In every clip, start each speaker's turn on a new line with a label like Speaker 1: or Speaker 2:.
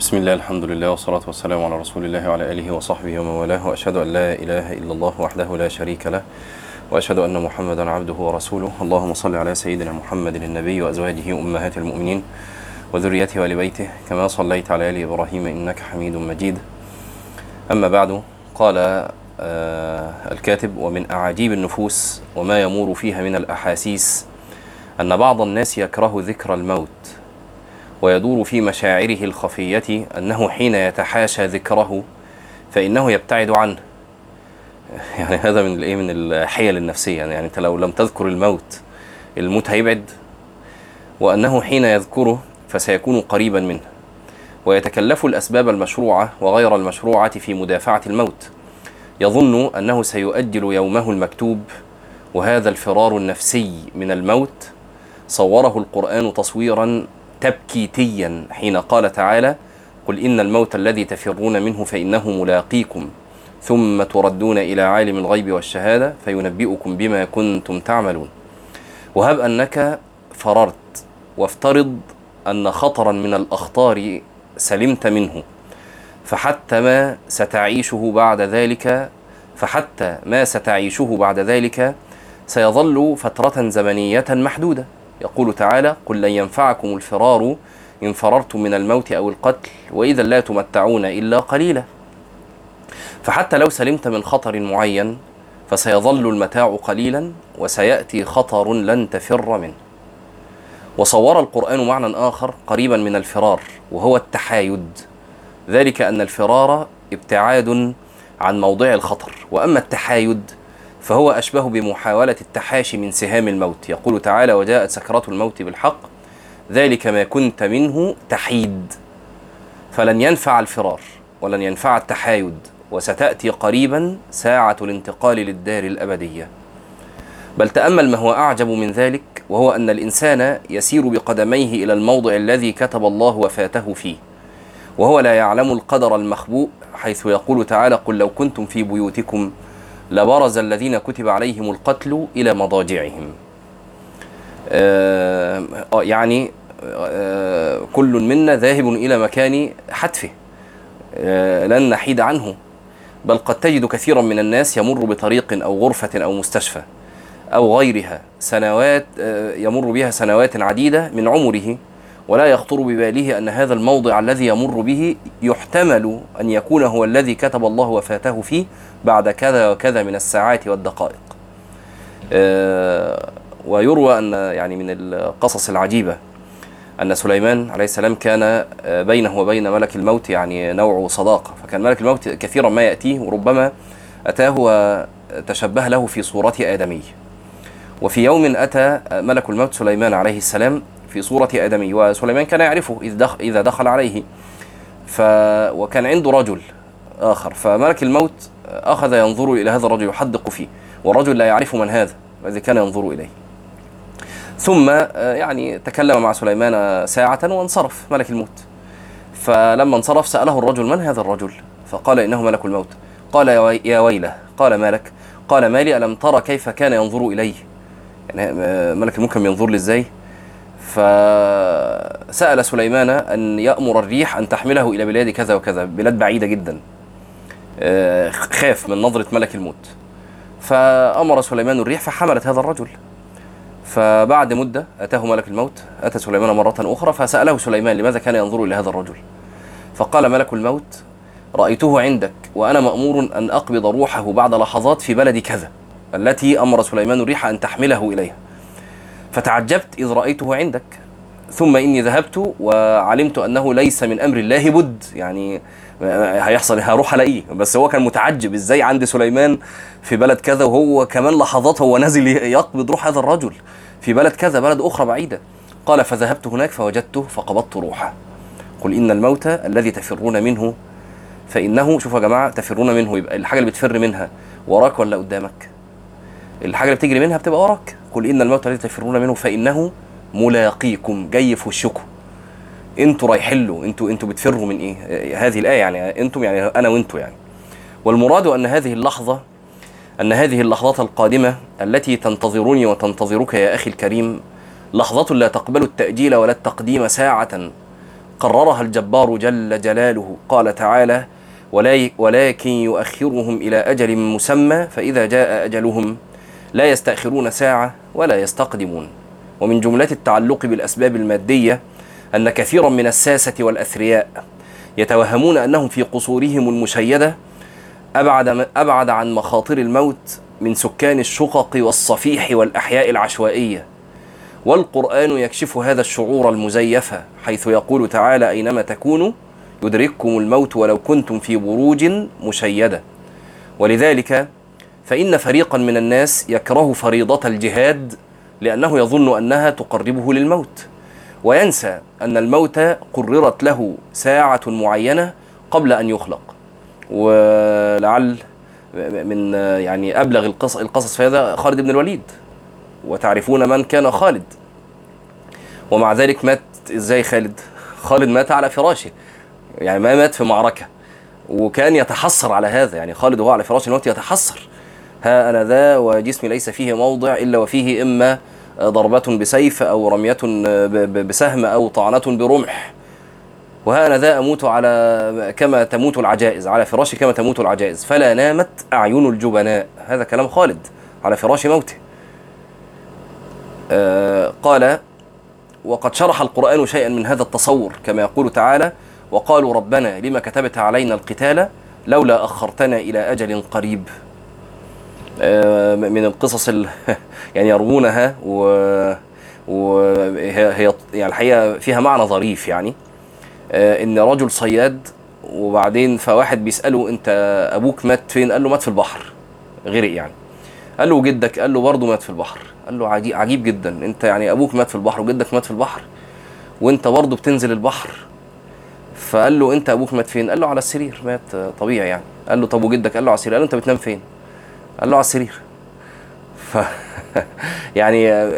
Speaker 1: بسم الله الحمد لله والصلاة والسلام على رسول الله وعلى آله وصحبه ومن والاه وأشهد أن لا إله إلا الله وحده لا شريك له وأشهد أن محمدا عبده ورسوله. اللهم صل على سيدنا محمد النبي وأزواجه أمهات المؤمنين وذريته وآل بيته كما صليت على آل إبراهيم إنك حميد مجيد. أما بعد قال آه الكاتب ومن أعاجيب النفوس وما يمور فيها من الأحاسيس أن بعض الناس يكره ذكر الموت. ويدور في مشاعره الخفية أنه حين يتحاشى ذكره فإنه يبتعد عنه. يعني هذا من الإيه؟ من الحيل النفسية. يعني أنت لو لم تذكر الموت الموت هيبعد. وأنه حين يذكره فسيكون قريبا منه. ويتكلف الأسباب المشروعة وغير المشروعة في مدافعة الموت. يظن أنه سيؤجل يومه المكتوب. وهذا الفرار النفسي من الموت. صوره القرآن تصويرا تبكيتيا حين قال تعالى قل إن الموت الذي تفرون منه فإنه ملاقيكم ثم تردون إلى عالم الغيب والشهادة فينبئكم بما كنتم تعملون. وهب أنك فررت وافترض أن خطرا من الأخطار سلمت منه فحتى ما ستعيشه بعد ذلك فحتى ما ستعيشه بعد ذلك سيظل فترة زمنية محدودة. يقول تعالى قل لن ينفعكم الفرار إن فررتم من الموت أو القتل وإذا لا تمتعون إلا قليلا. فحتى لو سلمت من خطر معين فسيظل المتاع قليلا وسيأتي خطر لن تفر منه. وصور القرآن معنى آخر قريبا من الفرار وهو التحايد. ذلك أن الفرار ابتعاد عن موضع الخطر. وأما التحايد فهو أشبه بمحاولة التحاشي من سهام الموت. يقول تعالى وجاءت سكرات الموت بالحق ذلك ما كنت منه تحيد. فلن ينفع الفرار ولن ينفع التحايد وستأتي قريبا ساعة الانتقال للدار الأبدية. بل تأمل ما هو أعجب من ذلك وهو أن الإنسان يسير بقدميه إلى الموضع الذي كتب الله وفاته فيه وهو لا يعلم القدر المخبوء حيث يقول تعالى قل لو كنتم في بيوتكم لبرز الذين كتب عليهم القتل إلى مضاجعهم. آه يعني آه كل منا ذاهب إلى مكان حتفه. آه لن نحيد عنه. بل قد تجد كثيرا من الناس يمر بطريق أو غرفة أو مستشفى أو غيرها سنوات يمر بها سنوات عديدة من عمره. ولا يخطر بباله أن هذا الموضع الذي يمر به يحتمل أن يكون هو الذي كتب الله وفاته فيه بعد كذا وكذا من الساعات والدقائق. ويروى أن يعني من القصص العجيبة أن سليمان عليه السلام كان بينه وبين ملك الموت يعني نوع صداقة. فكان ملك الموت كثيرا ما يأتيه وربما أتاه وتشبه له في صورة آدمي وفي يوم أتى ملك الموت سليمان عليه السلام في صورة آدمي وسليمان كان يعرفه إذا دخل عليه. ف وكان عنده رجل آخر فملك الموت أخذ ينظر إلى هذا الرجل يحدق فيه والرجل لا يعرف من هذا الذي كان ينظر إليه. ثم يعني تكلم مع سليمان ساعة وانصرف ملك الموت. فلما انصرف سأله الرجل من هذا الرجل؟ فقال إنه ملك الموت. قال يا ويله. قال مالك؟ قال مالي ألم ترى كيف كان ينظر إليه؟ يعني ملك الموت كان ينظر لي إزاي؟ فسأل سليمان أن يأمر الريح أن تحمله إلى بلاد كذا وكذا بلاد بعيدة جدا. خاف من نظرة ملك الموت. فأمر سليمان الريح فحملت هذا الرجل. فبعد مدة أتاه ملك الموت أتى سليمان مرة أخرى فسأله سليمان لماذا كان ينظر إلى هذا الرجل. فقال ملك الموت رأيته عندك وأنا مأمور أن أقبض روحه بعد لحظات في بلد كذا التي أمر سليمان الريح أن تحمله إليها. فتعجبت إذ رأيته عندك. ثم إني ذهبت وعلمت أنه ليس من أمر الله بد. يعني هيحصل هروح ألاقيه بس هو كان متعجب. إزاي عند سليمان في بلد كذا وهو كمان لحظات هو نازل يقبض روح هذا الرجل في بلد كذا بلد أخرى بعيدة. قال فذهبت هناك فوجدته فقبضت روحه. قل إن الموت الذي تفرون منه فإنه شوفوا يا جماعة تفرون منه يبقى الحاجة اللي بتفر منها وراك ولا قدامك؟ الحاجة اللي بتجري منها بتبقى وراك. قل إن الموت الذي تفرون منه فإنه ملاقيكم جاي في وشكم. أنتوا رايحين له أنتوا أنتوا بتفروا من إيه؟ هذه الآية يعني أنتم يعني أنا وأنتوا يعني. والمراد أن هذه اللحظة أن هذه اللحظات القادمة التي تنتظرني وتنتظرك يا أخي الكريم لحظة لا تقبل التأجيل ولا التقديم ساعة. قررها الجبار جل جلاله. قال تعالى "ولا- ولكن يؤخرهم إلى أجل مسمى فإذا جاء أجلهم لا يستأخرون ساعة ولا يستقدمون. ومن جملة التعلق بالأسباب المادية أن كثيرا من الساسة والأثرياء يتوهمون أنهم في قصورهم المشيدة أبعد, أبعد عن مخاطر الموت من سكان الشقق والصفيح والأحياء العشوائية. والقرآن يكشف هذا الشعور المزيف حيث يقول تعالى أينما تكونوا يدرككم الموت ولو كنتم في بروج مشيدة ولذلك فإن فريقا من الناس يكره فريضة الجهاد لأنه يظن أنها تقربه للموت وينسى أن الموت قررت له ساعة معينة قبل أن يخلق. ولعل من يعني أبلغ القصص, القصص في هذا خالد بن الوليد وتعرفون من كان خالد. ومع ذلك مات إزاي خالد؟ خالد مات على فراشه يعني ما مات في معركة. وكان يتحسر على هذا يعني خالد وهو على فراش الموت يتحسر. ها أنا ذا وجسمي ليس فيه موضع إلا وفيه إما ضربة بسيف أو رمية بسهم أو طعنة برمح. وها أنا ذا أموت على كما تموت العجائز على فراشي كما تموت العجائز. فلا نامت أعين الجبناء. هذا كلام خالد على فراش موته. آه قال وقد شرح القرآن شيئا من هذا التصور كما يقول تعالى وقالوا ربنا لما كتبت علينا القتال لولا أخرتنا إلى أجل قريب. من القصص ال... يعني يروونها و وهي هي يعني الحقيقة فيها معنى ظريف يعني. آه، إن رجل صياد وبعدين فواحد بيسأله أنت أبوك مات فين؟ قال له مات في البحر. غرق يعني. قال له جدك؟ قال له برضه مات في البحر. قال له عجيب, عجيب جدا. أنت يعني أبوك مات في البحر وجدك مات في البحر وأنت برضه بتنزل البحر. فقال له أنت أبوك مات فين؟ قال له على السرير. مات آه، طبيعي يعني. قال له طب وجدك؟ قال له على السرير. قال له أنت بتنام فين؟ قال له على السرير ف يعني آه،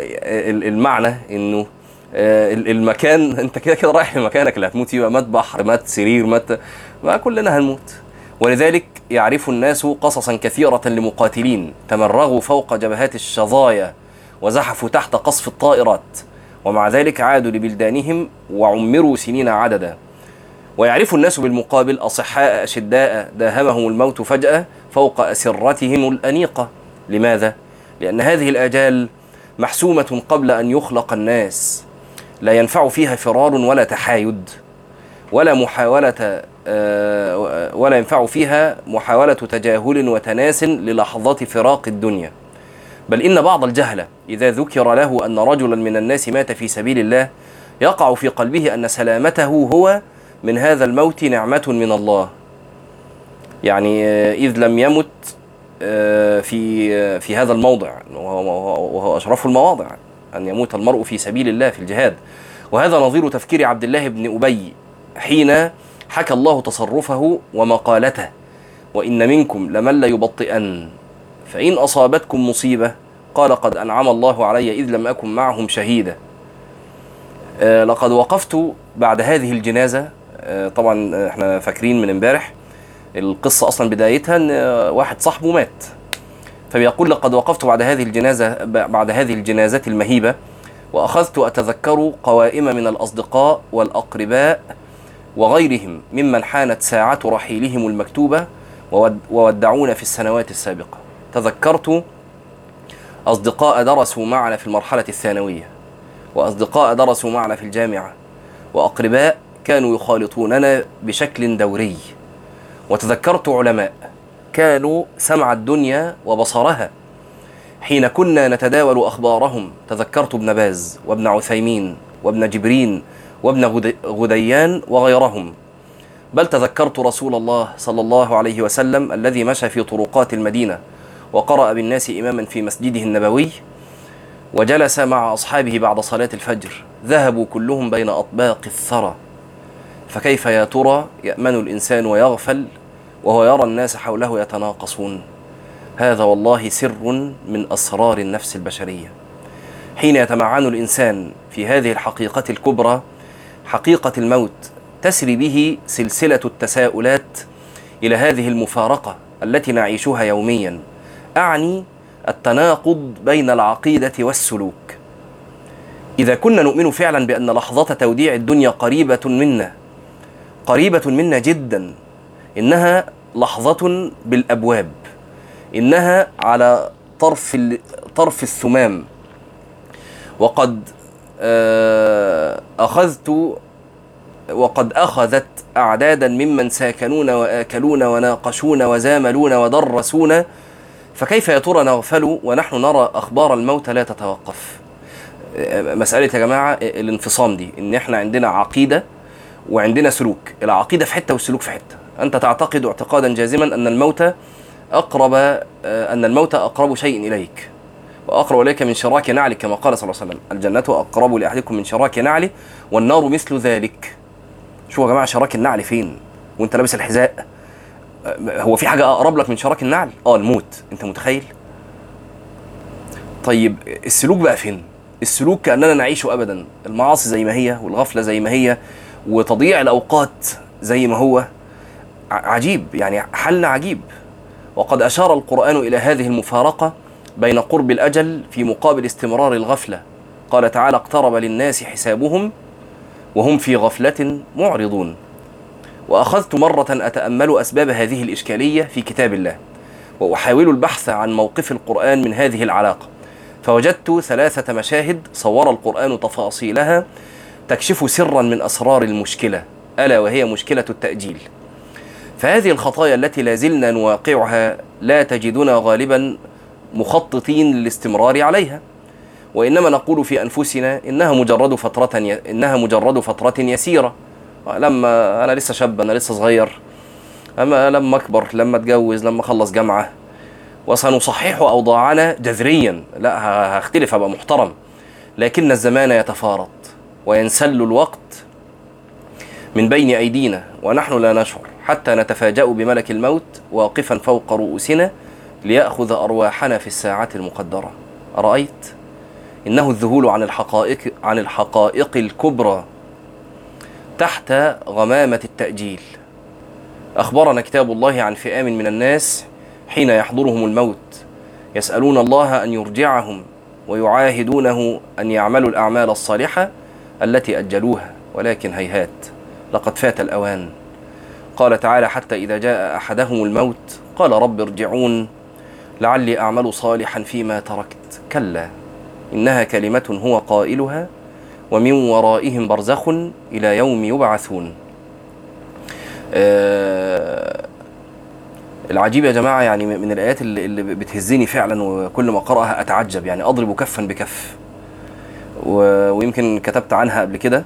Speaker 1: ال- المعنى إنه آه، ال- المكان أنت كده كده رايح لمكانك اللي هتموت فيه مات بحر مات سرير مات ما كلنا هنموت. ولذلك يعرف الناس قصصا كثيرة لمقاتلين تمرغوا فوق جبهات الشظايا وزحفوا تحت قصف الطائرات ومع ذلك عادوا لبلدانهم وعمروا سنين عددا. ويعرف الناس بالمقابل أصحاء أشداء داهمهم الموت فجأة فوق أسرتهم الأنيقة. لماذا؟ لأن هذه الآجال محسومة قبل أن يخلق الناس. لا ينفع فيها فرار ولا تحايد ولا محاولة آه، ولا ينفع فيها محاولة تجاهل وتناس للحظات فراق الدنيا. بل إن بعض الجهلة إذا ذكر له أن رجلا من الناس مات في سبيل الله يقع في قلبه أن سلامته هو من هذا الموت نعمة من الله. يعني آه، إذ لم يمت آه، في آه، في هذا الموضع وهو, أشرف المواضع أن يموت المرء في سبيل الله في الجهاد. وهذا نظير تفكير عبد الله بن أبي حين حكى الله تصرفه ومقالته وإن منكم لمن ليبطئن فإن أصابتكم مصيبة قال قد أنعم الله علي إذ لم أكن معهم شهيدا. لقد وقفت بعد هذه الجنازة. طبعا إحنا فاكرين من امبارح القصة أصلا بدايتها آه، واحد صاحبه مات. فبيقول لقد وقفت بعد هذه الجنازة بعد هذه الجنازة المهيبة وأخذت أتذكر قوائم من الأصدقاء والأقرباء وغيرهم ممن حانت ساعة رحيلهم المكتوبة وود- وودعونا في السنوات السابقة. تذكرت أصدقاء درسوا معنا في المرحلة الثانوية وأصدقاء درسوا معنا في الجامعة وأقرباء كانوا يخالطوننا بشكل دوري. وتذكرت علماء كانوا سمع الدنيا وبصرها. حين كنا نتداول أخبارهم تذكرت ابن باز وابن عثيمين وابن جبرين وابن غد- غديان وغيرهم. بل تذكرت رسول الله صلى الله عليه وسلم الذي مشى في طرقات المدينة وقرأ بالناس إماما في مسجده النبوي وجلس مع أصحابه بعد صلاة الفجر. ذهبوا كلهم بين أطباق الثرى. فكيف يا ترى يأمن الإنسان ويغفل؟ وهو يرى الناس حوله يتناقصون. هذا والله سر من أسرار النفس البشرية. حين يتمعن الإنسان في هذه الحقيقة الكبرى حقيقة الموت تسري به سلسلة التساؤلات إلى هذه المفارقة التي نعيشها يوميا. أعني التناقض بين العقيدة والسلوك. إذا كنا نؤمن فعلا بأن لحظة توديع الدنيا قريبة منا قريبة منا جدا إنها لحظة بالأبواب إنها على طرف طرف الثمام وقد آه، أخذت وقد أخذت أعدادا ممن ساكنون وآكلون وناقشون وزاملون ودرسون. فكيف يا ترى نغفل ونحن نرى أخبار الموت لا تتوقف؟ آه، مسألة يا جماعة آه، الانفصام دي إن إحنا عندنا عقيدة وعندنا سلوك. العقيدة في حتة والسلوك في حتة. أنت تعتقد اعتقادا جازما أن الموت أقرب آه، أن الموت أقرب شيء إليك وأقرب إليك من شراك نعلك كما قال صلى الله عليه وسلم الجنة أقرب لأحدكم من شراك نعله والنار مثل ذلك شوفوا يا جماعة شراك النعل فين وأنت لابس الحذاء آه، هو في حاجة أقرب لك من شراك النعل؟ آه الموت أنت متخيل؟ طيب السلوك بقى فين؟ السلوك كأننا نعيش أبدا المعاصي زي ما هي والغفلة زي ما هي وتضييع الأوقات زي ما هو عجيب يعني حلنا عجيب. وقد أشار القرآن إلى هذه المفارقة بين قرب الأجل في مقابل استمرار الغفلة. قال تعالى اقترب للناس حسابهم وهم في غفلة معرضون. وأخذت مرة أتأمل أسباب هذه الإشكالية في كتاب الله وأحاول البحث عن موقف القرآن من هذه العلاقة. فوجدت ثلاثة مشاهد صور القرآن تفاصيلها تكشف سرا من أسرار المشكلة ألا وهي مشكلة التأجيل. فهذه الخطايا التي لا زلنا نواقعها لا تجدنا غالبا مخططين للاستمرار عليها. وإنما نقول في أنفسنا إنها مجرد فترة. إنها مجرد فترة يسيرة. لما أنا لسه شاب أنا لسه صغير. أما لما أكبر لما أتجوز لما أخلص جامعة. وسنصحح أوضاعنا جذريا. لا هختلف أبقى محترم. لكن الزمان يتفارط وينسل الوقت من بين أيدينا ونحن لا نشعر. حتى نتفاجأ بملك الموت واقفا فوق رؤوسنا ليأخذ أرواحنا في الساعة المقدرة. أرأيت؟ إنه الذهول عن الحقائق عن الحقائق الكبرى تحت غمامة التأجيل. أخبرنا كتاب الله عن فئام من الناس حين يحضرهم الموت. يسألون الله أن يرجعهم ويعاهدونه أن يعملوا الأعمال الصالحة التي أجلوها. ولكن هيهات لقد فات الأوان. قال تعالى حتى إذا جاء أحدهم الموت قال رب ارجعون لعلي أعمل صالحا فيما تركت. كلا إنها كلمة هو قائلها ومن ورائهم برزخ إلى يوم يبعثون. آه العجيب يا جماعة يعني من الآيات اللي, اللي بتهزني فعلا وكل ما أقرأها أتعجب يعني أضرب كفا بكف. ويمكن كتبت عنها قبل كده.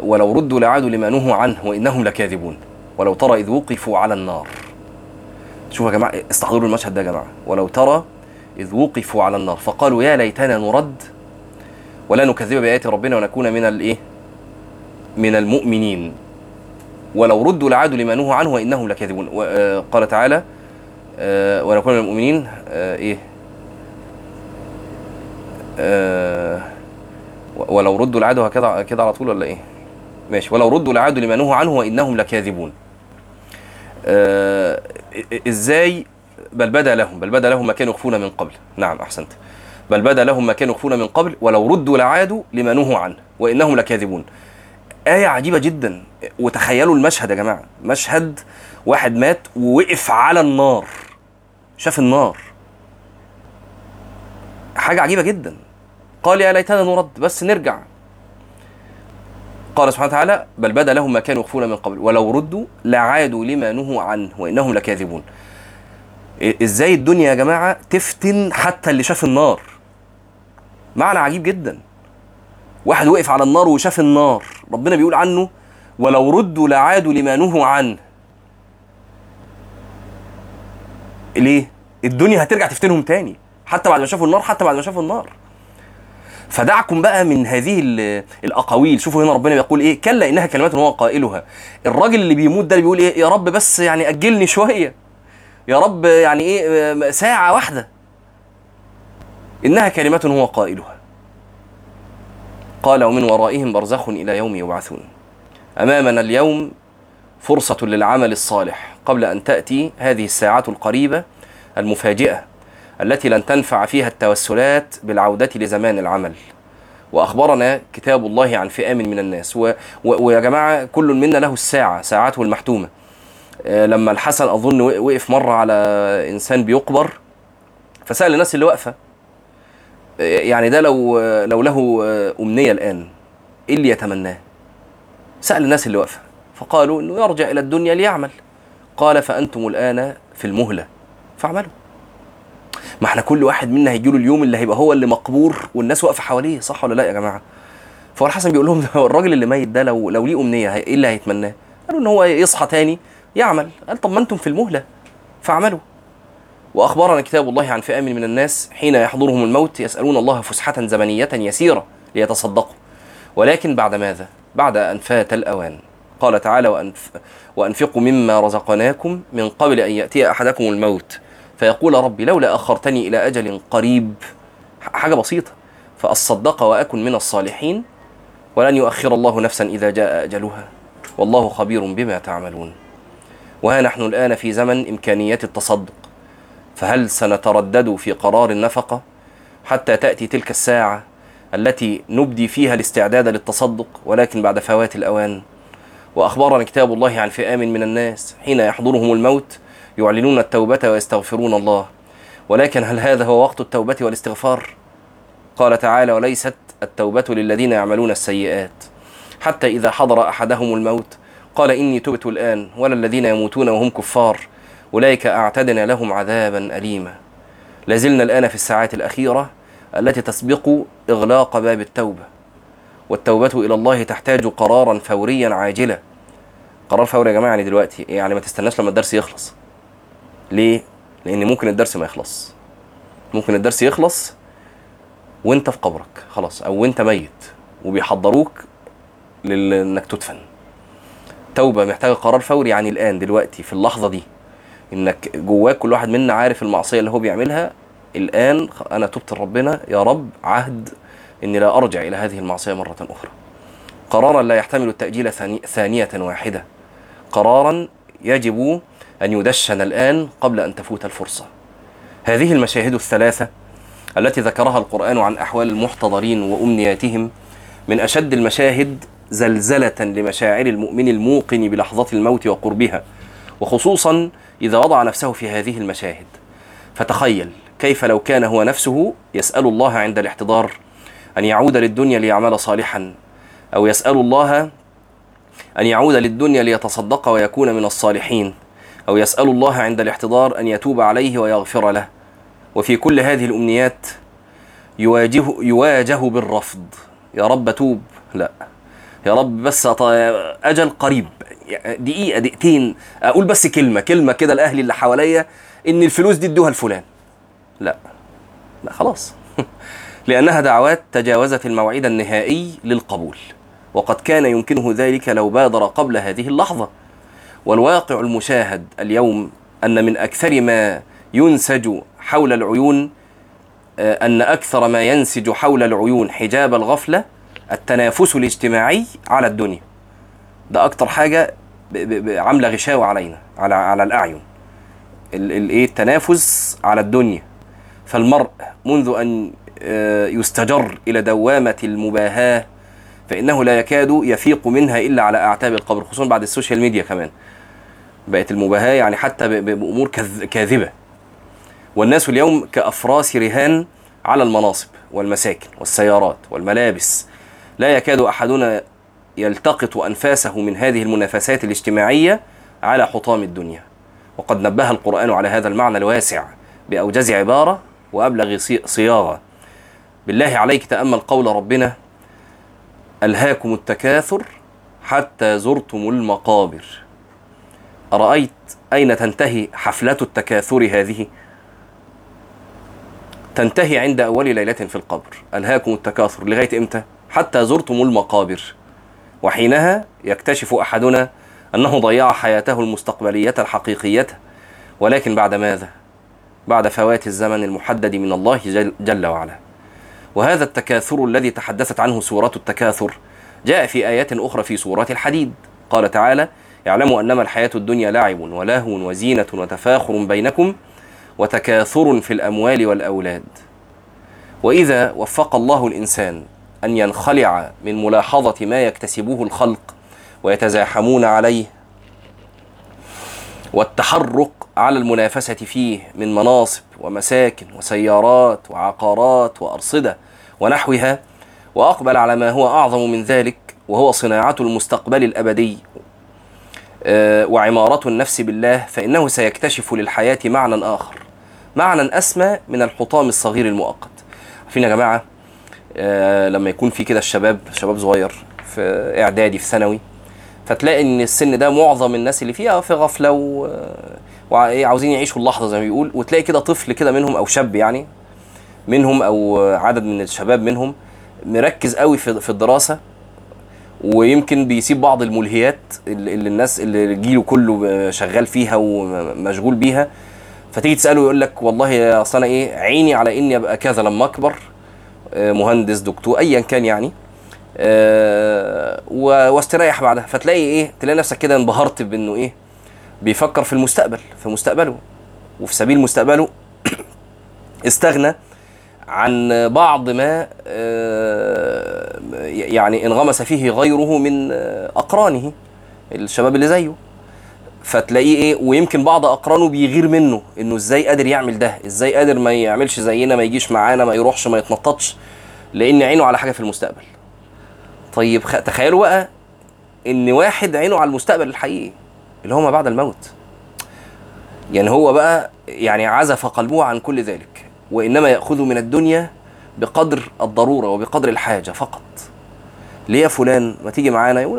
Speaker 1: ولو ردوا لعادوا لما نهوا عنه وإنهم لكاذبون. ولو ترى إذ وقفوا على النار. شوفوا يا جماعة استحضروا المشهد ده يا جماعة. ولو ترى إذ وقفوا على النار. فقالوا يا ليتنا نرد ولا نكذب بآيات ربنا ونكون من الإيه من المؤمنين. ولو ردوا لعادوا لما نهوا عنه وإنهم لكاذبون. وقال تعالى آه، ونكون من المؤمنين آه، إيه؟ آه، ولو ردوا لعادوا هكذا كده على طول ولا إيه؟ ماشي ولو ردوا لعادوا لما نهوا عنه وإنهم لكاذبون. آه إزاي بل بدا لهم بل بدا لهم ما كانوا يخفون من قبل، نعم أحسنت. بل بدا لهم ما كانوا يخفون من قبل ولو ردوا لعادوا لما نهوا عنه وإنهم لكاذبون. آية عجيبة جدا وتخيلوا المشهد يا جماعة، مشهد واحد مات ووقف على النار. شاف النار. حاجة عجيبة جدا. قال يا ليتنا نرد بس نرجع. قال سبحانه وتعالى بل بدا لهم ما كانوا يخفون من قبل ولو ردوا لعادوا لما نهوا عنه وإنهم لكاذبون. إزاي الدنيا يا جماعة تفتن حتى اللي شاف النار؟ معنى عجيب جدا. واحد وقف على النار وشاف النار. ربنا بيقول عنه ولو ردوا لعادوا لما نهوا عنه. ليه؟ الدنيا هترجع تفتنهم تاني حتى بعد ما شافوا النار حتى بعد ما شافوا النار. فدعكم بقى من هذه ال- الأقاويل. شوفوا هنا ربنا بيقول إيه؟ كلا إنها كلمات هو قائلها. الراجل اللي بيموت ده اللي بيقول إيه؟ يا رب بس يعني أجلني شوية. يا رب يعني إيه؟ ساعة واحدة. إنها كلمات هو قائلها. قال ومن ورائهم برزخ إلى يوم يبعثون. أمامنا اليوم فرصة للعمل الصالح. قبل أن تأتي هذه الساعة القريبة المفاجئة. التي لن تنفع فيها التوسلات بالعودة لزمان العمل. وأخبرنا كتاب الله عن فئام من الناس. و... و... ويا جماعة كل منا له الساعة ساعته المحتومة. آه، لما الحسن أظن وقف مرة على إنسان بيقبر فسأل الناس اللي واقفة آه، يعني ده لو لو له آه، أمنية الآن إيه اللي يتمناه؟ سأل الناس اللي واقفة. فقالوا إنه يرجع إلى الدنيا ليعمل. قال فأنتم الآن في المهلة فاعملوا. ما إحنا كل واحد منا هيجيله اليوم اللي هيبقى هو اللي مقبور والناس واقفة حواليه صح ولا لا يا جماعة؟ فهو الحسن بيقول لهم الراجل اللي ميت ده لو لو ليه أمنية إيه اللي هيتمناه؟ قالوا إن هو يصحى تاني يعمل. قال طب ما أنتم في المهلة فاعملوا. وأخبرنا كتاب الله عن فئام من الناس حين يحضرهم الموت يسألون الله فسحة زمنية يسيرة ليتصدقوا. ولكن بعد ماذا؟ بعد أن فات الأوان. قال تعالى وأنف وأنفقوا مما رزقناكم من قبل أن يأتي أحدكم الموت. فيقول ربي لولا أخرتني إلى أجل قريب. ح- حاجة بسيطة. فأصدق وأكن من الصالحين ولن يؤخر الله نفسا إذا جاء أجلها. والله خبير بما تعملون. وها نحن الآن في زمن إمكانيات التصدق. فهل سنتردد في قرار النفقة حتى تأتي تلك الساعة التي نبدي فيها الاستعداد للتصدق ولكن بعد فوات الأوان؟ واخبرنا كتاب الله عن فئام من الناس حين يحضرهم الموت يعلنون التوبة ويستغفرون الله. ولكن هل هذا هو وقت التوبة والاستغفار؟ قال تعالى وليست التوبة للذين يعملون السيئات. حتى إذا حضر أحدهم الموت قال إني تبت الآن ولا الذين يموتون وهم كفار. أولئك أعتدنا لهم عذابا اليما. لازلنا الآن في الساعات الأخيرة التي تسبق إغلاق باب التوبة. والتوبة إلى الله تحتاج قرارا فوريا عاجلا. قرار فوري يا جماعة يعني دلوقتي يعني ما تستناش لما الدرس يخلص. ليه؟ لأن ممكن الدرس ما يخلص. ممكن الدرس يخلص وأنت في قبرك خلاص أو وأنت ميت وبيحضروك لل- إنك تدفن. توبة محتاجة قرار فوري يعني الآن دلوقتي في اللحظة دي. إنك جواك كل واحد منا عارف المعصية اللي هو بيعملها. الآن أنا تبت لربنا يا رب عهد إني لا أرجع إلى هذه المعصية مرة أخرى. قرارا لا يحتمل التأجيل ثاني- ثانية واحدة. قرارا يجب أن يدشن الآن قبل أن تفوت الفرصة. هذه المشاهد الثلاثة التي ذكرها القرآن عن أحوال المحتضرين وأمنياتهم من أشد المشاهد زلزلة لمشاعر المؤمن الموقن بلحظة الموت وقربها وخصوصا إذا وضع نفسه في هذه المشاهد. فتخيل كيف لو كان هو نفسه يسأل الله عند الاحتضار أن يعود للدنيا ليعمل صالحا أو يسأل الله أن يعود للدنيا ليتصدق ويكون من الصالحين. أو يسأل الله عند الاحتضار أن يتوب عليه ويغفر له. وفي كل هذه الأمنيات يواجه يواجه بالرفض. يا رب توب. لا. يا رب بس أجل قريب. دقيقة دقيقتين. أقول بس كلمة كلمة كده لاهلي اللي حواليا إن الفلوس دي ادوها لفلان. لا. لا خلاص. لأنها دعوات تجاوزت الموعد النهائي للقبول. وقد كان يمكنه ذلك لو بادر قبل هذه اللحظة. والواقع المشاهد اليوم أن من أكثر ما ينسج حول العيون آه، أن أكثر ما ينسج حول العيون حجاب الغفلة التنافس الاجتماعي على الدنيا. ده ب- ب- عاملة غشاوة علينا على على الأعين. ال- ال- إيه التنافس على الدنيا. فالمرء منذ أن آه، يستجر إلى دوامة المباهاة فإنه لا يكاد يفيق منها إلا على أعتاب القبر خصوصا بعد ال social media كمان. بقت المباهاة يعني حتى بأمور كاذبة. والناس اليوم كأفراس رهان على المناصب والمساكن والسيارات والملابس. لا يكاد أحدنا يلتقط أنفاسه من هذه المنافسات الاجتماعية على حطام الدنيا. وقد نبه القرآن على هذا المعنى الواسع باوجز عبارة وأبلغ صي- صياغة. بالله عليك تأمل قول ربنا ألهاكم التكاثر حتى زرتم المقابر. أرأيت أين تنتهي حفله التكاثر هذه؟ تنتهي عند أول ليلة في القبر. ألهاكم التكاثر لغاية إمتى؟ حتى زرتم المقابر. وحينها يكتشف أحدنا أنه ضيع حياته المستقبلية الحقيقية. ولكن بعد ماذا؟ بعد فوات الزمن المحدد من الله جل, جل وعلا. وهذا التكاثر الذي تحدثت عنه سورة التكاثر جاء في آيات أخرى في سورة الحديد. قال تعالى اعلموا أنما الحياة الدنيا لعب ولهو وزينة وتفاخر بينكم وتكاثر في الأموال والأولاد. وإذا وفق الله الإنسان أن ينخلع من ملاحظة ما يكتسبه الخلق ويتزاحمون عليه والتحرق على المنافسة فيه من مناصب ومساكن وسيارات وعقارات وأرصدة ونحوها وأقبل على ما هو أعظم من ذلك وهو صناعة المستقبل الأبدي. آه، وعمارة النفس بالله فإنه سيكتشف للحياة معنى آخر. معنى أسمى من الحطام الصغير المؤقت. عارفين يا جماعة آه، لما يكون في كده الشباب شباب صغير في إعدادي في ثانوي فتلاقي إن السن ده معظم الناس اللي فيها في غفلة و... وعاوزين يعيشوا اللحظة زي ما بيقول وتلاقي كده طفل كده منهم أو شاب يعني منهم أو عدد من الشباب منهم مركز قوي في الدراسة ويمكن بيسيب بعض الملهيات اللي الناس اللي جيله كله شغال فيها ومشغول بيها. فتيجي تسأله يقول لك والله أصل أنا إيه عيني على إني أبقى كذا لما أكبر آه، مهندس دكتور ايا كان يعني. و- واستريح بعدها. فتلاقي إيه تلاقي نفسك كده انبهرت بإنه إيه بيفكر في المستقبل في مستقبله. وفي سبيل مستقبله استغنى عن بعض ما آه، يعني انغمس فيه غيره من آه، أقرانه الشباب اللي زيه. فتلاقيه إيه ويمكن بعض أقرانه بيغير منه إنه إزاي قادر يعمل ده؟ إزاي قادر ما يعملش زينا ما يجيش معانا ما يروحش ما يتنططش؟ لأن عينه على حاجة في المستقبل. طيب. تخيلوا بقى إن واحد عينه على المستقبل الحقيقي اللي هو ما بعد الموت. يعني هو بقى يعني عزف قلبه عن كل ذلك. وإنما يأخذ من الدنيا بقدر الضرورة وبقدر الحاجة فقط. ليه يا فلان؟ ما تيجي معانا؟ يقول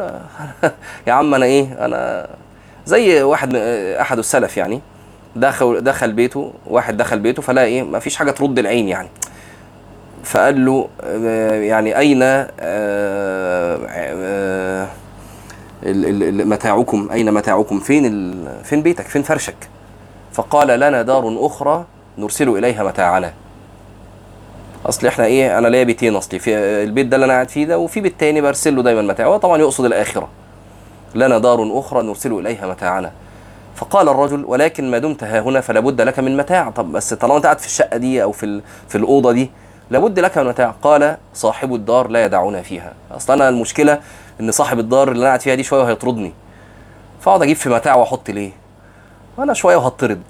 Speaker 1: يا عم أنا إيه؟ أنا زي واحد أحد السلف يعني. دخل دخل بيته واحد دخل بيته فلا إيه ما فيش حاجة ترد العين يعني. فقال له آه، يعني أين آه، آه، متاعكم؟ أين متاعكم؟ فين فين بيتك؟ فين فرشك؟ فقال لنا دار أخرى نرسل إليها متاعنا. أصل إحنا إيه أنا ليا بيتين أصلي. في البيت ده اللي أنا قاعد فيه ده وفي بيت تاني برسل له دايما متاعه هو طبعا يقصد الآخرة. لنا دار أخرى نرسل إليها متاعنا. فقال الرجل ولكن ما دمت ها هنا فلا بد لك من متاع. طب بس طالما أنت قاعد في الشقة دي أو في في الأوضة دي لابد لك من متاع. قال صاحب الدار لا يدعونا فيها. أصلا أنا المشكلة إن صاحب الدار اللي أنا قاعد فيها دي شوية وهيطردني فأقعد أجيب في متاع وأحط ليه؟ وأنا شوية وهطرد.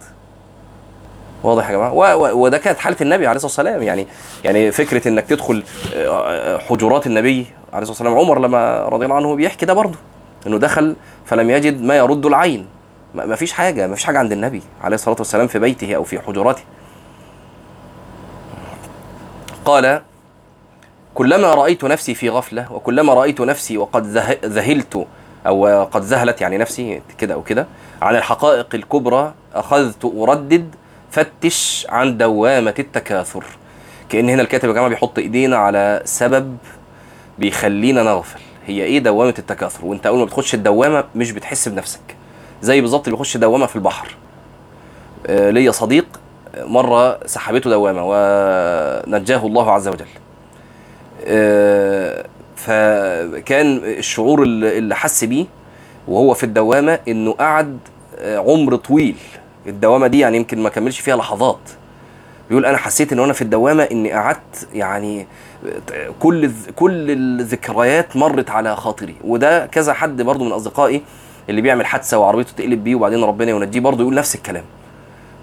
Speaker 1: واضح يا جماعة. وده كانت حالة النبي عليه الصلاة والسلام. يعني يعني فكرة إنك تدخل آه، حجرات النبي عليه الصلاة والسلام. عمر لما رضي الله عنه بيحكي ده برضه إنه دخل فلم يجد ما يرد العين. ما فيش حاجة ما فيش حاجة عند النبي عليه الصلاة والسلام في بيته أو في حجراته. قال كلما رأيت نفسي في غفلة وكلما رأيت نفسي وقد ذه- ذهلت أو قد ذهلت يعني نفسي كده أو كده عن الحقائق الكبرى أخذت أردد فتش عن دوامة التكاثر. كأن هنا الكاتب يا جماعة بيحط إيدينا على سبب بيخلينا نغفل. هي إيه دوامة التكاثر؟ وأنت أول ما بتخش الدوامة مش بتحس بنفسك. زي بالظبط اللي بيخش دوامة في البحر. آه، ليا صديق مرة سحبته دوامة ونجاه الله عز وجل. آه، فكان الشعور اللي حس بيه وهو في الدوامة إنه قعد آه، عمر طويل. الدوامة دي يعني يمكن ما كملش فيها لحظات. بيقول أنا حسيت إن أنا في الدوامة إني قعدت يعني كل كل الذكريات مرت على خاطري. وده كذا حد برضو من أصدقائي اللي بيعمل حادثة وعربيته تقلب بيه وبعدين ربنا ينجيه برضو يقول نفس الكلام.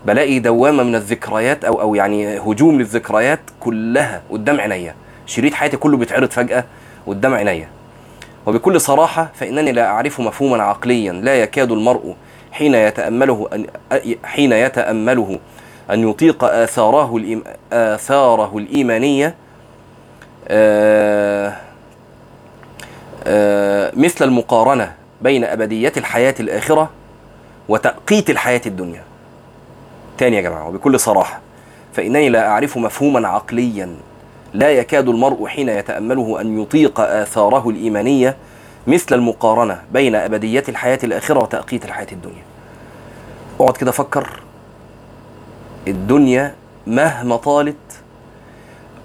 Speaker 1: بلاقي دوامة من الذكريات أو أو يعني هجوم للذكريات كلها قدام عينيا. شريط حياتي كله بيتعرض فجأة قدام عينيا. وبكل صراحة فإنني لا اعرف مفهوما عقليا لا يكاد المرء حين يتأمله أن حين يتأمله أن يطيق آثاره الإيم آثاره الإيمانية آه آه مثل المقارنة بين أبدية الحياة الآخرة وتأقيت الحياة الدنيا. تاني يا جماعة وبكل صراحة فإنني لا أعرف مفهوما عقليا. لا يكاد المرء حين يتأمله أن يطيق آثاره الإيمانية مثل المقارنة بين أبدية الحياة الآخرة وتأقيت الحياة الدنيا. اقعد كده فكر. الدنيا مهما طالت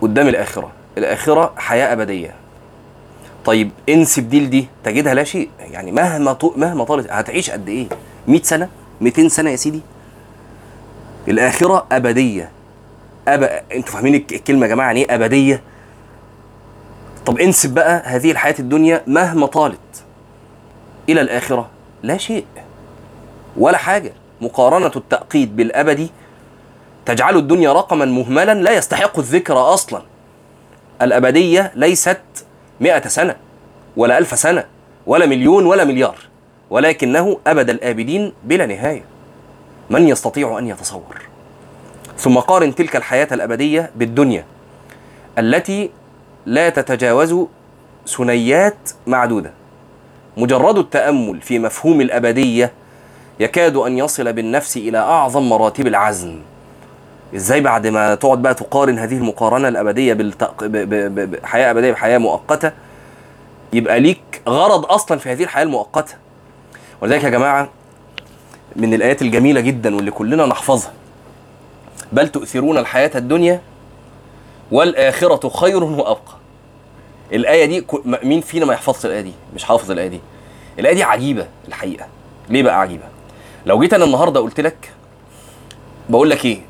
Speaker 1: قدام الآخرة. الآخرة حياة أبدية. طيب انسب دي. لدي تجدها لا شيء. يعني مهما. مهما طالت هتعيش قد إيه؟ 100 سنة؟ 200 سنة يا سيدي؟ الآخرة أبدية. أب... أنتوا فاهمين الك- الكلمة يا جماعة يعني إيه أبدية؟ طب انسب بقى هذه الحياة الدنيا مهما طالت إلى الآخرة لا شيء ولا حاجة. مقارنة التأقيد بالابدي تجعل الدنيا رقما مهملا لا يستحق الذكر أصلا. الأبدية ليست مئة سنة ولا ألف سنة ولا مليون ولا مليار ولكنه أبد الآبدين بلا نهاية. من يستطيع أن يتصور؟ ثم قارن تلك الحياة الأبدية بالدنيا التي لا تتجاوز ثنيات معدودة. مجرد التأمل في مفهوم الأبدية يكاد أن يصل بالنفس إلى أعظم مراتب العزم. إزاي بعد ما تقعد بقى تقارن هذه المقارنة الأبدية بالتق... ب... ب... ب... بحياه أبدية بحياة مؤقتة؟ يبقى ليك غرض أصلا في هذه الحياة المؤقتة. ولذلك يا جماعة من الآيات الجميلة جدا واللي كلنا نحفظها. بل تؤثرون الحياة الدنيا والآخرة خير وأبقى. الآية دي مين فينا ما يحفظش الآية دي؟ مش حافظ الآية دي. الآية دي عجيبة الحقيقة. ليه بقى عجيبة؟ لو جيت أنا النهارده قلت لك بقول لك إيه؟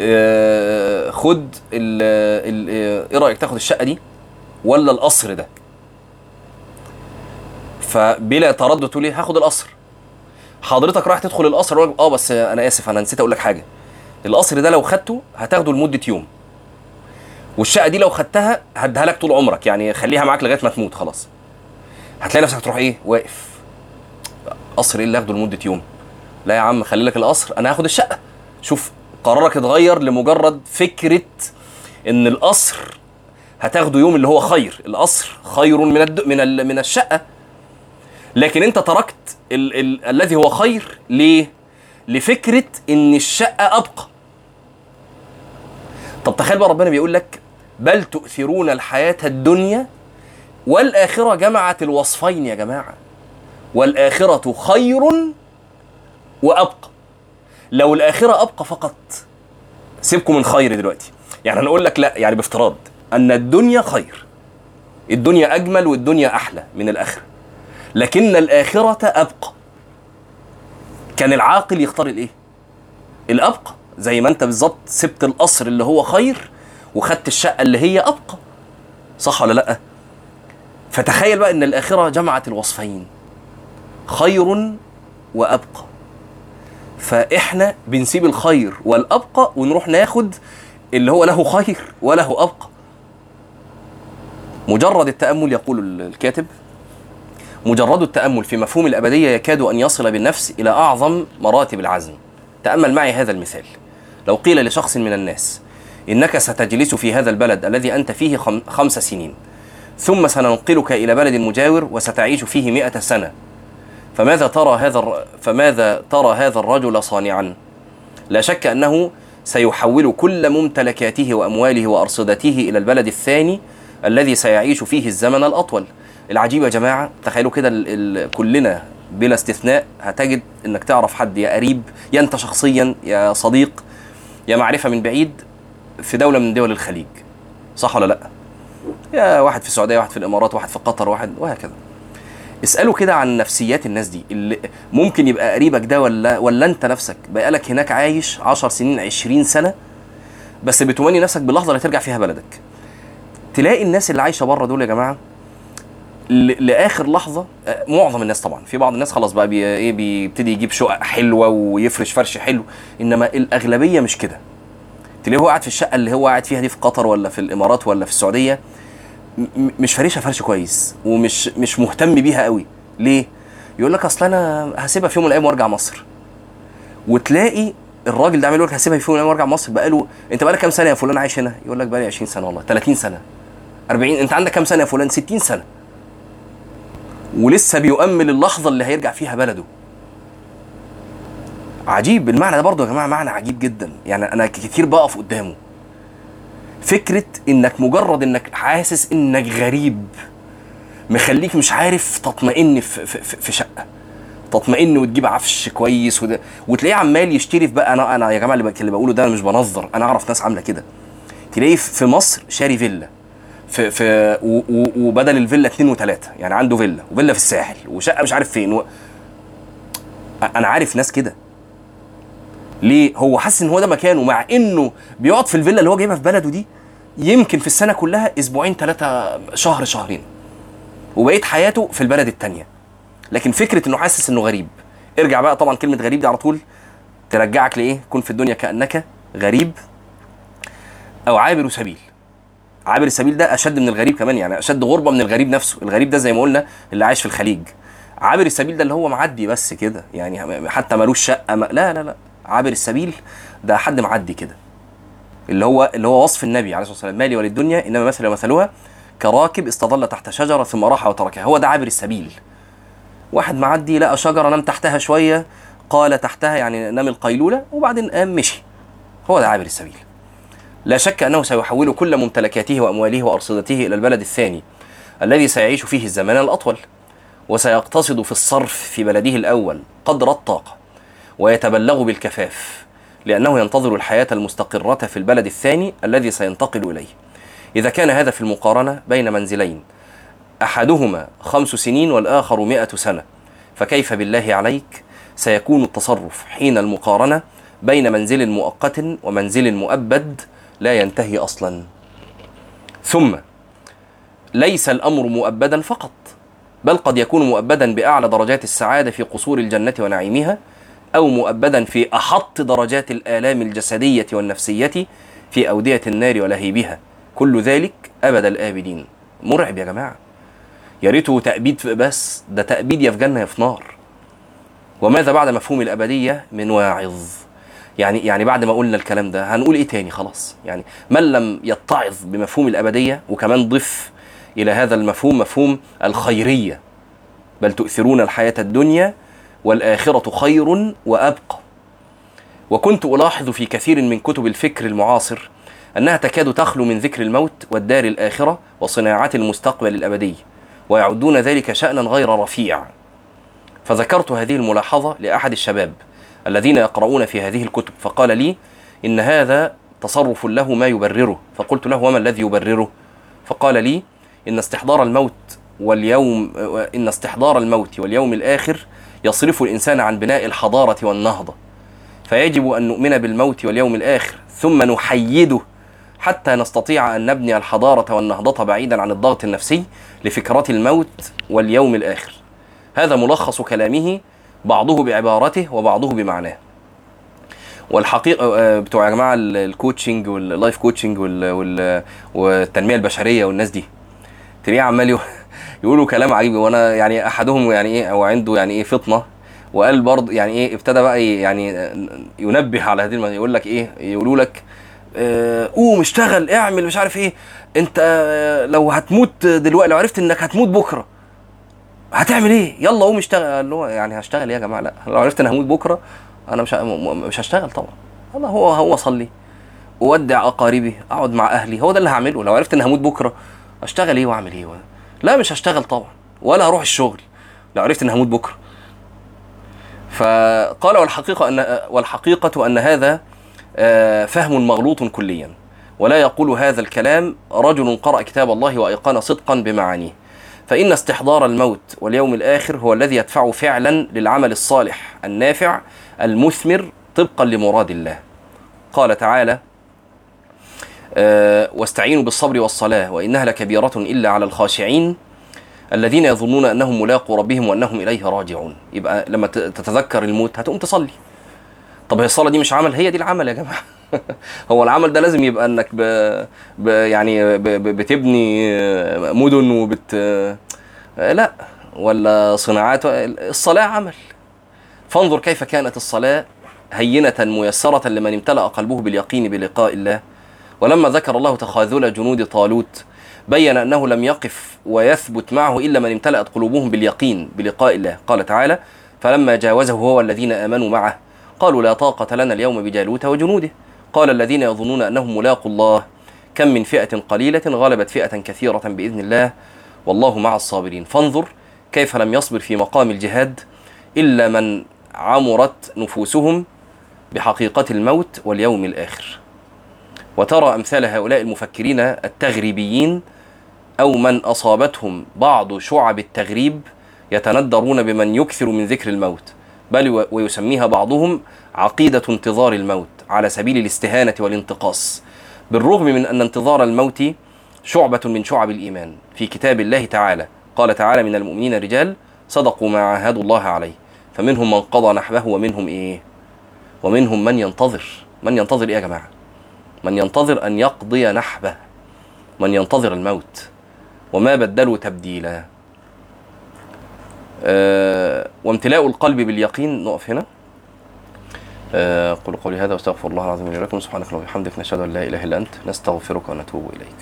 Speaker 1: آه خد ال ال إيه رأيك؟ تاخد الشقة دي ولا القصر ده؟ فبلا تردد تقول إيه؟ هاخد القصر. حضرتك رايح تدخل القصر آه بس أنا آسف أنا نسيت أقول لك حاجة. القصر ده لو خدته هتاخده لمدة يوم. والشقة دي لو خدتها هديها لك طول عمرك يعني خليها معاك لغاية ما تموت خلاص. هتلاقي نفسك تروح إيه؟ واقف. قصر إيه اللي اخده لمدة يوم؟ لا يا عم خلي لك القصر أنا هاخد الشقة. شوف قرارك اتغير لمجرد فكرة إن القصر هتاخده يوم اللي هو خير. القصر خير من الد... من ال... من الشقة. لكن أنت تركت ال... ال... الذي هو خير ليه؟ لفكرة إن الشقة أبقى. طب تخيل بقى ربنا بيقول لك بل تؤثرون الحياة الدنيا والآخرة جمعت الوصفين يا جماعة. والآخرة خير وأبقى. لو الآخرة أبقى فقط. سيبكم من خير دلوقتي. يعني هنقول لك لا يعني بافتراض. أن الدنيا خير. الدنيا أجمل والدنيا أحلى من الآخرة. لكن الآخرة أبقى. كان العاقل يختار الإيه؟ الأبقى. زي ما أنت بالظبط سبت القصر اللي هو خير وخدت الشقة اللي هي أبقى. صح ولا لأ؟ فتخيل بقى إن الآخرة جمعت الوصفين. خير وأبقى. فإحنا بنسيب الخير والأبقى ونروح ناخد اللي هو له خير وله أبقى. مجرد التأمل يقول الكاتب مجرد التأمل في مفهوم الأبدية يكاد أن يصل بالنفس إلى أعظم مراتب العزم. تأمل معي هذا المثال. لو قيل لشخص من الناس إنك ستجلس في هذا البلد الذي أنت فيه خم- خمس سنين. ثم سننقلك إلى بلد مجاور وستعيش فيه مئة سنة. فماذا ترى هذا فماذا ترى هذا الرجل صانعا؟ لا شك أنه سيحول كل ممتلكاته وأمواله وأرصدته إلى البلد الثاني الذي سيعيش فيه الزمن الأطول. العجيب يا جماعة تخيلوا كده كلنا بلا استثناء هتجد إنك تعرف حد يا قريب يا أنت شخصيا يا صديق يا معرفة من بعيد في دولة من دول الخليج. صح ولا لا؟ يا واحد في السعودية واحد في الإمارات واحد في قطر واحد وهكذا. اسألوا كده عن نفسيات الناس دي. اللي ممكن يبقى قريبك ده ولا ولا انت نفسك بقالك هناك عايش 10 سنين 20 سنة بس بتمني نفسك باللحظة اللي ترجع فيها بلدك. تلاقي الناس اللي عايشة بره دول يا جماعة لآخر لحظة آه، معظم الناس طبعا. في بعض الناس خلاص بقى بي إيه بيبتدي يجيب شقق حلوة ويفرش فرش حلو. إنما الأغلبية مش كده. تلاقيه هو قاعد في الشقة اللي هو قاعد فيها دي في قطر ولا في الإمارات ولا في السعودية مش فارشها فرش كويس ومش مش مهتم بيها قوي. ليه؟ يقول لك أصل أنا هسيبها في يوم من الأيام وأرجع مصر. وتلاقي الراجل ده عامل لك هسيبها في يوم من الأيام وأرجع مصر بقاله أنت بقالك كام سنة يا فلان عايش هنا؟ يقول لك بقالي 20 سنة والله 30 سنة. 40 أنت عندك كام سنة يا فلان؟ 60 سنة. ولسه بيؤمل اللحظة اللي هيرجع فيها بلده. عجيب. المعنى ده برضه يا جماعة معنى عجيب جدا. يعني أنا كتير بقف قدامه. فكرة إنك مجرد إنك حاسس إنك غريب مخليك مش عارف تطمئن في, في, في شقة. تطمئن وتجيب عفش كويس وده وتلاقيه عمال يشتري في بقى. أنا أنا يا جماعة اللي, بق- اللي بقوله ده أنا مش بنظر. أنا أعرف ناس عاملة كده. تلاقيه في مصر شاري فيلا. في في وبدل الفيلا اتنين وتلاتة. يعني عنده فيلا وفيلا في الساحل وشقة مش عارف فين و... أنا عارف ناس كده. ليه؟ هو حاسس إن هو ده مكانه مع إنه بيقعد في الفيلا اللي هو جايبها في بلده دي يمكن في السنة كلها أسبوعين ثلاثة شهر شهرين. وبقيت حياته في البلد التانية. لكن فكرة إنه حاسس إنه غريب. ارجع بقى طبعا كلمة غريب دي على طول ترجعك لإيه؟ كن في الدنيا كأنك غريب أو عابر سبيل. عابر السبيل ده أشد من الغريب كمان يعني أشد غربة من الغريب نفسه. الغريب ده زي ما قلنا اللي عايش في الخليج. عابر السبيل ده اللي هو معدي بس كده يعني حتى ملوش شقة ما لا لا لا. عابر السبيل ده حد معدي كده. اللي هو اللي هو وصف النبي عليه الصلاة والسلام مالي وللدنيا إنما مثل مثلها كراكب استظل تحت شجرة ثم راح وتركها هو ده عابر السبيل. واحد معدي لقى شجرة نام تحتها شوية قال تحتها يعني نام القيلولة وبعدين قام مشي. هو ده عابر السبيل. لا شك أنه سيحول كل ممتلكاته وأمواله وأرصدته إلى البلد الثاني الذي سيعيش فيه الزمان الأطول وسيقتصد في الصرف في بلده الأول قدر الطاقة. ويتبلغ بالكفاف لأنه ينتظر الحياة المستقرة في البلد الثاني الذي سينتقل إليه. إذا كان هذا في المقارنة بين منزلين أحدهما خمس سنين والآخر مئة سنة فكيف بالله عليك؟ سيكون التصرف حين المقارنة بين منزل مؤقت ومنزل مؤبد لا ينتهي أصلا. ثم ليس الأمر مؤبدا فقط بل قد يكون مؤبدا بأعلى درجات السعادة في قصور الجنة ونعيمها أو مؤبدا في أحط درجات الآلام الجسدية والنفسية في أودية النار ولهيبها. كل ذلك أبد الآبدين. مرعب يا جماعة. يا ريته تأبيد بس ده تأبيد يا في جنة يا في نار. وماذا بعد مفهوم الأبدية؟ من واعظ. يعني يعني بعد ما قلنا الكلام ده هنقول إيه تاني؟ خلاص. يعني من لم يتعظ بمفهوم الأبدية؟ وكمان ضف إلى هذا المفهوم مفهوم الخيرية. بل تؤثرون الحياة الدنيا والآخرة خير وأبقى. وكنت ألاحظ في كثير من كتب الفكر المعاصر أنها تكاد تخلو من ذكر الموت والدار الآخرة وصناعات المستقبل الأبدي ويعدون ذلك شأنا غير رفيع. فذكرت هذه الملاحظة لأحد الشباب الذين يقرؤون في هذه الكتب فقال لي إن هذا تصرف له ما يبرره. فقلت له وما الذي يبرره؟ فقال لي إن استحضار الموت واليوم إن استحضار الموت واليوم الآخر يصرف الإنسان عن بناء الحضارة والنهضة. فيجب أن نؤمن بالموت واليوم الآخر ثم نحيده حتى نستطيع أن نبني الحضارة والنهضة بعيدا عن الضغط النفسي لفكرة الموت واليوم الآخر. هذا ملخص كلامه بعضه بعبارته وبعضه بمعناه. والحقيقة آه، بتوع يا جماعة ال coaching وال life coaching والتنمية البشرية والناس دي تلاقيه عمال يقولوا كلام عجيب. وأنا يعني احدهم يعني إيه أو عنده يعني إيه فطنة وقال برضه يعني إيه ابتدى بقى يعني ينبه على هذه يقول لك إيه يقولوا لك آه، قوم اشتغل اعمل مش عارف إيه. انت آه، لو هتموت دلوقتي لو عرفت انك هتموت بكرة هتعمل إيه؟ يلا قوم اشتغل. اللي هو يعني هشتغل إيه يا جماعة؟ لا لو عرفت إن هموت بكرة أنا مش مش هشتغل طبعا. الله هو هو اصلي اودع أقاربي أقعد مع أهلي. هو ده اللي هعمله. لو عرفت إن هموت بكرة اشتغل إيه وأعمل إيه؟ لا مش هشتغل طبعا ولا هروح الشغل. لو عرفت ان هموت بكرة. فقال والحقيقة أن والحقيقة أن هذا آه، فهم مغلوط كليا. ولا يقول هذا الكلام رجل قرأ كتاب الله وأيقن صدقا بمعانيه. فإن استحضار الموت واليوم الآخر هو الذي يدفع فعلا للعمل الصالح النافع المثمر طبقا لمراد الله. قال تعالى واستعينوا بالصبر والصلاة وإنها لكبيرة إلا على الخاشعين الذين يظنون أنهم ملاقوا ربهم وأنهم إليه راجعون. يبقى لما تتذكر الموت هتقوم تصلي. طب هي الصلاة دي مش عمل؟ هي دي العمل يا جماعة. هو العمل ده لازم يبقى إنك ب... ب... يعني ب... ب... بتبني مدن وبت لا ولا صناعات الصلاة عمل. فانظر كيف كانت الصلاة هينة ميسرة لمن امتلأ قلبه باليقين بلقاء الله. ولما ذكر الله تخاذل جنود طالوت بين أنه لم يقف ويثبت معه إلا من امتلأت قلوبهم باليقين بلقاء الله. قال تعالى فلما جاوزه هو والذين آمنوا معه قالوا لا طاقة لنا اليوم بجالوت وجنوده قال الذين يظنون أنهم ملاقوا الله كم من فئة قليلة غلبت فئة كثيرة بإذن الله والله مع الصابرين فانظر كيف لم يصبر في مقام الجهاد إلا من عمرت نفوسهم بحقيقة الموت واليوم الآخر. وترى أمثال هؤلاء المفكرين التغريبيين أو من أصابتهم بعض شعب التغريب يتندرون بمن يكثر من ذكر الموت بل ويسميها بعضهم عقيدة انتظار الموت على سبيل الاستهانة والانتقاص. بالرغم من أن انتظار الموت شعبة من شعب الإيمان في كتاب الله تعالى قال تعالى من المؤمنين رجال صدقوا ما عاهدوا الله عليه فمنهم من قضى نحبه ومنهم إيه؟ ومنهم من ينتظر من ينتظر إيه يا جماعة؟ من ينتظر أن يقضي نحبه من ينتظر الموت وما بدلوا تبديلا. أه وامتلاء القلب باليقين نقف هنا. أه قولوا قولي هذا وأستغفر الله العظيم لي ولكم سبحانك اللهم وبحمدك نشهد أن لا إله إلا أنت نستغفرك ونتوب إليك.